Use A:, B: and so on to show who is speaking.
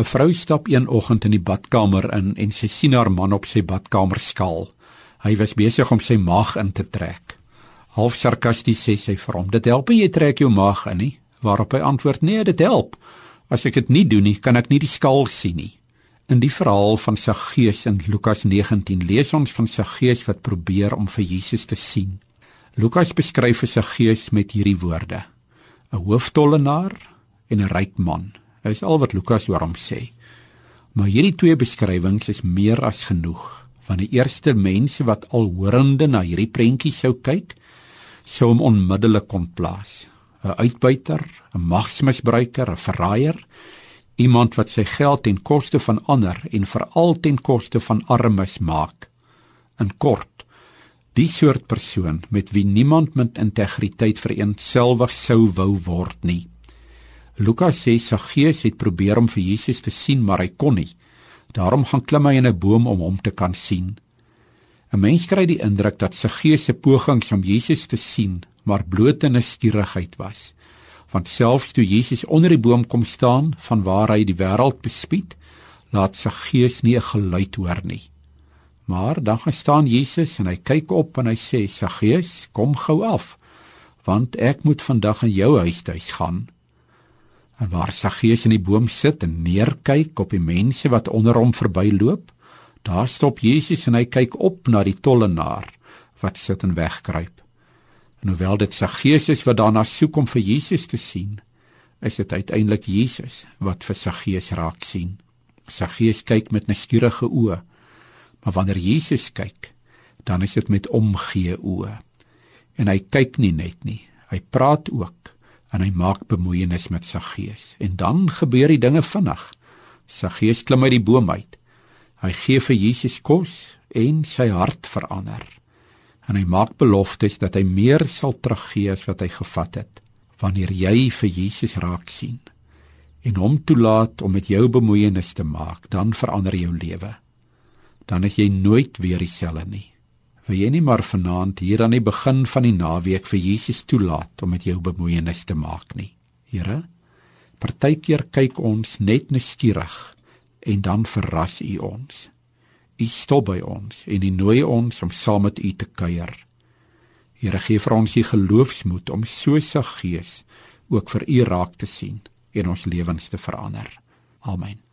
A: 'n Vrou stap een oggend in die badkamer in en sy sien haar man op sy badkamer skaal. Hy was besig om sy maag in te trek. Half sarkasties sê sy vir hom: "Dit help nie jy trek jou maag in nie." Waarop hy antwoord: "Nee, dit help. As ek dit nie doen nie, kan ek nie die skaal sien nie." In die verhaal van Saggeus in Lukas 19 lees ons van Saggeus wat probeer om vir Jesus te sien. Lukas beskryf Saggeus met hierdie woorde: 'n hooftollenaar en 'n ryk man. Is al wat Lukas oor hom sê. Maar hierdie twee beskrywings is meer as genoeg van die eerste mense wat al horende na hierdie prentjie sou kyk, sou hom onmiddellik kon plaas. 'n Uitbuiter, 'n magsmisbruiker, 'n verraaier, iemand wat sy geld ten koste van ander en veral ten koste van armes maak. In kort, die soort persoon met wie niemand met integriteit vereensgewig sou wou word nie. Lukas sê Saggeus het probeer om vir Jesus te sien, maar hy kon nie. Daarom gaan klim hy in 'n boom om hom te kan sien. 'n Mens kry die indruk dat Saggeus se pogings om Jesus te sien, maar blote nuuskierigheid was. Want selfs toe Jesus onder die boom kom staan van waar hy die wêreld bespied, laat Saggeus nie 'n geluid hoor nie. Maar dan gaan staan Jesus en hy kyk op en hy sê: "Saggeus, kom gou af, want ek moet vandag in jou huis gaan." En waar Saggeus in die boom sit en neerkyk op die mense wat onder hom verbyloop, daar stop Jesus en hy kyk op na die tollenaar wat sit en wegkruip. En hoewel dit Saggeus is wat daarna soek om vir Jesus te sien, is dit uiteindelik Jesus wat vir Saggeus raak sien. Saggeus kyk met nuuskierige oë, maar wanneer Jesus kyk, dan is dit met omgee oë. En hy kyk nie net nie, hy praat ook en hy maak bemoeienis met sy gees en dan gebeur die dinge vinnig. Sy gees klim uit die boom uit. Hy gee vir Jesus kos en sy hart verander. En hy maak beloftes dat hy meer sal teruggee as wat hy gevat het wanneer jy vir Jesus raak sien en hom toelaat om met jou bemoeienis te maak, dan verander jou lewe. Dan is jy nooit weer dieselfde nie. Wil jy nie maar vanaand hier aan die begin van die naweek vir Jesus toelaat om met jou bemoeienis te maak nie. Here, partykeer kyk ons net nuuskierig en dan verras U ons. U stop by ons en U nooi ons om saam met U te kuier. Here, gee vir ons die geloofsmoed om so se gees ook vir U raak te sien en ons lewens te verander. Amen.